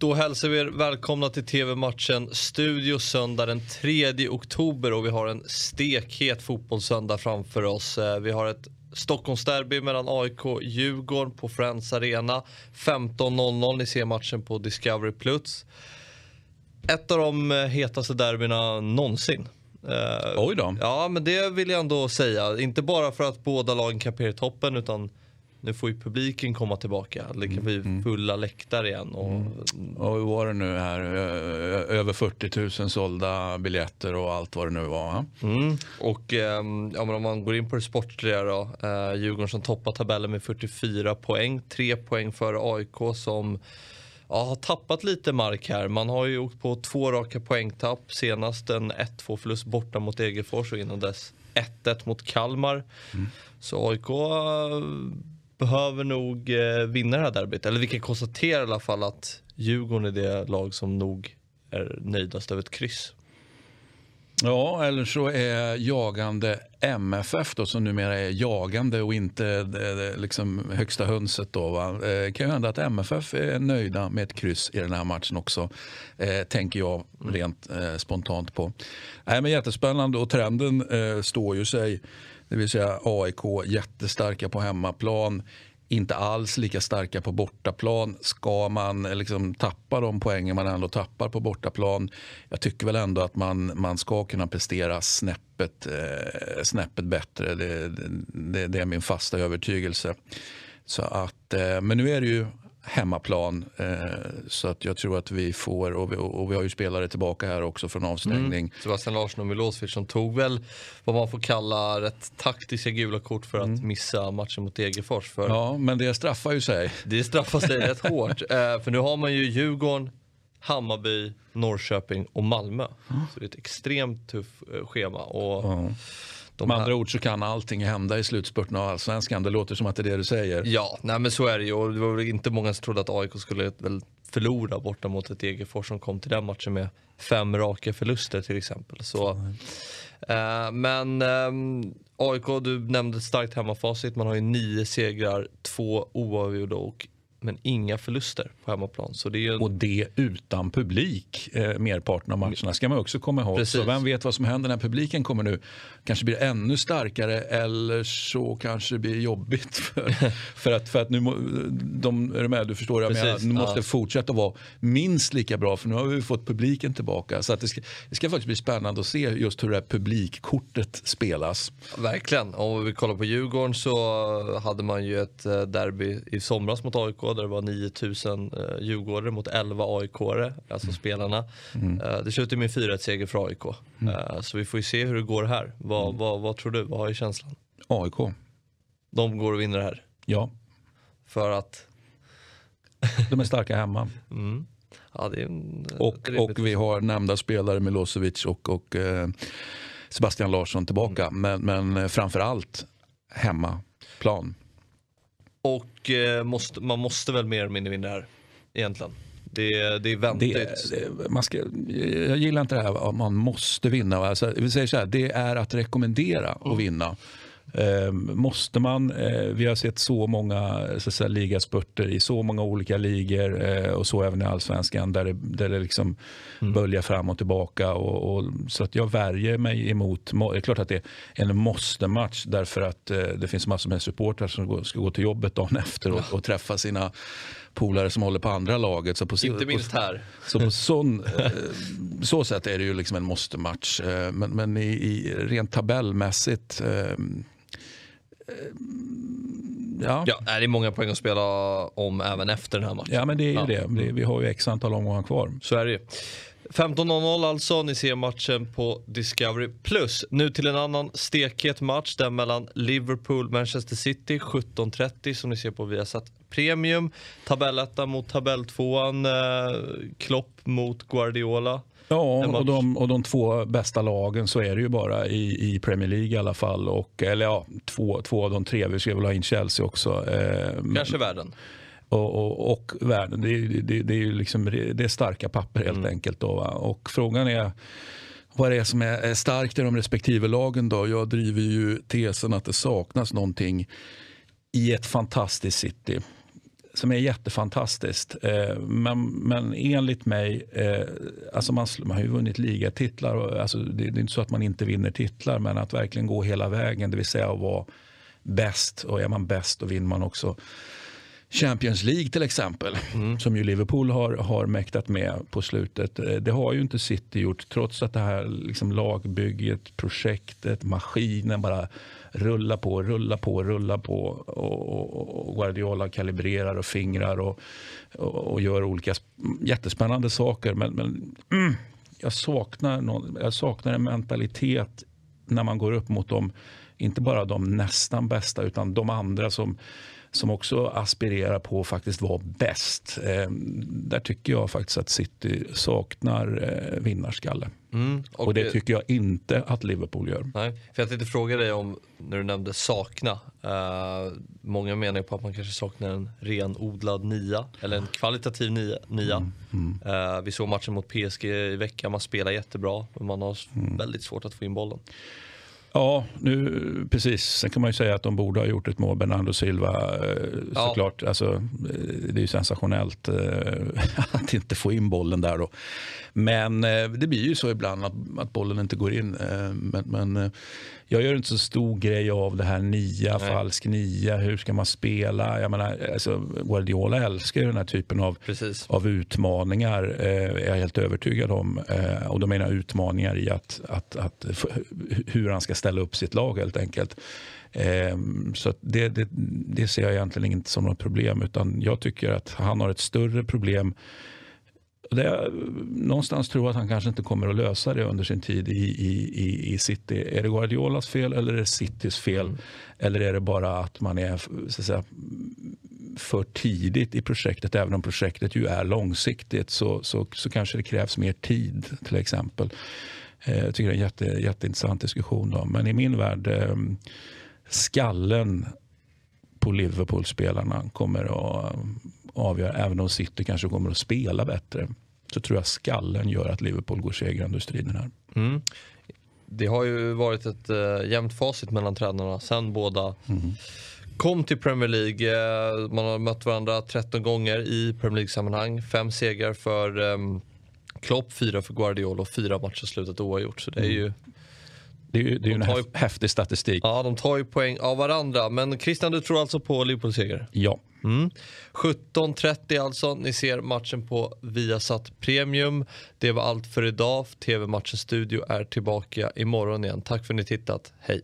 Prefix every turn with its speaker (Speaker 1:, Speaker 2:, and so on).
Speaker 1: Då hälsar vi er välkomna till TV-matchen Studio söndag den 3 oktober och vi har en stekhet fotbollssöndag framför oss. Eh, vi har ett Stockholmsderby mellan AIK och Djurgården på Friends Arena. 15.00, ni ser matchen på Discovery+. Plus. Ett av de eh, hetaste derbyna någonsin.
Speaker 2: Uh, Oj då.
Speaker 1: Ja, men det vill jag ändå säga. Inte bara för att båda lagen kamperar toppen utan nu får ju publiken komma tillbaka. Det kan bli mm. fulla läktare igen. Och...
Speaker 2: Mm. och hur var det nu här? Över 40 000 sålda biljetter och allt vad det nu var.
Speaker 1: Mm. Och ehm, ja, men om man går in på det sportliga då. Eh, Djurgården som toppar tabellen med 44 poäng. Tre poäng före AIK som ja, har tappat lite mark här. Man har ju åkt på två raka poängtapp. Senast en 1-2 förlust borta mot Degerfors och innan dess 1-1 mot Kalmar. Mm. Så AIK behöver nog eh, vinna det här derbyt. Eller vi kan konstatera i alla fall att Djurgården är det lag som nog är nöjdast över ett kryss.
Speaker 2: Ja, eller så är jagande MFF då, som numera är jagande och inte eh, liksom högsta hönset. Då, va? Det kan ju hända att MFF är nöjda med ett kryss i den här matchen också. Eh, tänker jag rent eh, spontant på. Nej, men jättespännande och trenden eh, står ju sig. Det vill säga AIK jättestarka på hemmaplan inte alls lika starka på bortaplan. Ska man eh, liksom tappa de poängen man ändå tappar på bortaplan? Jag tycker väl ändå att man, man ska kunna prestera snäppet, eh, snäppet bättre. Det, det, det, är min fasta övertygelse. Så att, eh, men nu är det ju hemmaplan. Eh, så att jag tror att vi får, och vi, och vi har ju spelare tillbaka här också från avstängning. Mm.
Speaker 1: Sebastian Larsson och Milosevic som tog väl vad man får kalla rätt taktiska gula kort för att mm. missa matchen mot Degerfors. För
Speaker 2: ja, men det straffar ju sig.
Speaker 1: Det straffar sig rätt hårt. Eh, för nu har man ju Djurgården, Hammarby, Norrköping och Malmö. Mm. Så det är ett extremt tufft eh, schema. Och
Speaker 2: de Med andra ord så kan allting hända i slutspurten av allsvenskan. Det låter som att det är det du säger.
Speaker 1: Ja, nej men så är det ju. Och det var väl inte många som trodde att AIK skulle väl förlora borta mot ett Degerfors som kom till den matchen med fem raka förluster till exempel. Så, eh, men eh, AIK, du nämnde starkt hemmafacit. Man har ju nio segrar, två oavgjorda och men inga förluster på hemmaplan. Så det en...
Speaker 2: Och det utan publik eh, merparten av matcherna ska man också komma ihåg. Precis. Så vem vet vad som händer när publiken kommer nu. Kanske blir ännu starkare eller så kanske det blir jobbigt. För, för att, för att nu, de, är du med? Du förstår, jag menar, nu måste ja. fortsätta vara minst lika bra för nu har vi fått publiken tillbaka. Så att det, ska, det ska faktiskt bli spännande att se just hur det här publikkortet spelas.
Speaker 1: Verkligen. Om vi kollar på Djurgården så hade man ju ett eh, derby i somras mot AIK det var 9000 eh, djurgårdare mot 11 AIK-are, alltså mm. spelarna. Mm. Eh, det slutade med 4-1 seger för AIK. Mm. Eh, så vi får ju se hur det går här. Vad, mm. vad, vad tror du? Vad du känslan?
Speaker 2: AIK.
Speaker 1: De går och vinner det här?
Speaker 2: Ja.
Speaker 1: För att?
Speaker 2: De är starka hemma.
Speaker 1: Mm. Ja, en,
Speaker 2: och, och vi har nämnda spelare Milosevic och, och eh, Sebastian Larsson tillbaka. Mm. Men, men eh, framför allt hemmaplan.
Speaker 1: Och eh, måste, man måste väl mer eller mindre vinna det här egentligen. Det, det är väntigt.
Speaker 2: Det, man ska, jag gillar inte det här att man måste vinna. Alltså, vi säger så här, det är att rekommendera att vinna. Eh, måste man, eh, vi har sett så många så säga, ligaspurter i så många olika ligor eh, och så även i allsvenskan där det, där det liksom mm. böljar fram och tillbaka. Och, och, så att jag värjer mig emot, det är klart att det är en måste-match därför att eh, det finns massor med supportrar som ska, ska gå till jobbet dagen efter och, och träffa sina polare som håller på andra laget. Så på,
Speaker 1: Inte minst här.
Speaker 2: Så på sån, eh, så sätt är det ju liksom en måste-match. Eh, men, men i, i, rent tabellmässigt
Speaker 1: ja. ja, det är många poäng att spela om även efter den här matchen.
Speaker 2: Ja, men det är ju ja. det. Vi har ju x antal omgångar kvar.
Speaker 1: Så är det ju. 15.00 alltså, ni ser matchen på Discovery+. Plus. Nu till en annan stekhet match, den mellan Liverpool Manchester City 17.30 som ni ser på Viasat Premium. Tabelletta mot tabelltvåan, eh, Klopp mot Guardiola.
Speaker 2: Ja, och de, och de två bästa lagen så är det ju bara i, i Premier League i alla fall. Och, eller ja, två, två av de tre. Vi ska väl ha in Chelsea också.
Speaker 1: Eh, Kanske världen.
Speaker 2: Och, och, och, världen. Det, det, det är ju liksom, det är starka papper helt mm. enkelt. Då? Och frågan är vad det är som är starkt i de respektive lagen. Då. Jag driver ju tesen att det saknas någonting i ett fantastiskt City som är jättefantastiskt. Eh, men, men enligt mig, eh, alltså man, man har ju vunnit ligatitlar. Och, alltså det, det är inte så att man inte vinner titlar, men att verkligen gå hela vägen, det vill säga att vara bäst. Och är man bäst då vinner man också Champions League till exempel, mm. som ju Liverpool har, har mäktat med på slutet. Eh, det har ju inte City gjort, trots att det här liksom lagbygget, projektet, maskinen bara rullar på, rullar på, rullar på. Och, och, Guardiola kalibrerar och fingrar och, och, gör olika jättespännande saker. Men, men mm, jag, saknar någon, jag saknar en mentalitet när man går upp mot dem, inte bara de nästan bästa, utan de andra som som också aspirerar på att faktiskt vara bäst. Eh, där tycker jag faktiskt att City saknar eh, vinnarskalle. Mm, och, och, det tycker jag inte att Liverpool gör.
Speaker 1: Nej, för jag tänkte fråga dig om, när du nämnde sakna. Uh, många menar på att man kanske saknar en renodlad nia, eller en kvalitativ nia. nia. Mm, mm. Uh, vi såg matchen mot PSG i veckan, man spelar jättebra, men man har mm. väldigt svårt att få in bollen.
Speaker 2: Ja, nu, precis. Sen kan man ju säga att de borde ha gjort ett mål, Bernardo Silva. Eh, såklart. Ja. Alltså, eh, det är ju sensationellt eh, att inte få in bollen där. Då. Men det blir ju så ibland att, att bollen inte går in. Men, men jag gör inte så stor grej av det här nia, Nej. falsk nia, hur ska man spela? Jag menar, alltså, Guardiola älskar ju den här typen av, av utmaningar, är jag helt övertygad om. Och då menar jag utmaningar i att, att, att, hur han ska ställa upp sitt lag helt enkelt. Eh, så det, det, det, ser jag egentligen inte som något problem utan jag tycker att han har ett större problem det, någonstans tror jag att han kanske inte kommer att lösa det under sin tid i, i, i City. Är det Guardiolas fel eller är det Citys fel? Mm. Eller är det bara att man är så säga, för tidigt i projektet, även om projektet ju är långsiktigt, så, så, så kanske det krävs mer tid till exempel. Eh, jag tycker det är en jätte, jätteintressant diskussion. Då. Men i min värld, eh, skallen på Liverpool-spelarna kommer att avgöra. Även om City kanske kommer att spela bättre så tror jag skallen gör att Liverpool går segrande ur striden här. Mm.
Speaker 1: Det har ju varit ett uh, jämnt facit mellan tränarna sen båda mm. kom till Premier League. Man har mött varandra 13 gånger i Premier League-sammanhang. Fem segrar för um, Klopp, fyra för Guardiola och fyra matcher slutat oavgjort. Så det är mm. ju
Speaker 2: det är ju, det är de en ju, häftig statistik.
Speaker 1: Ja, de tar ju poäng av varandra. Men Christian, du tror alltså på Liverpool-seger?
Speaker 2: Ja.
Speaker 1: Mm. 17.30 alltså. Ni ser matchen på Viasat Premium. Det var allt för idag. TV-matchens studio är tillbaka imorgon igen. Tack för att ni tittat. Hej!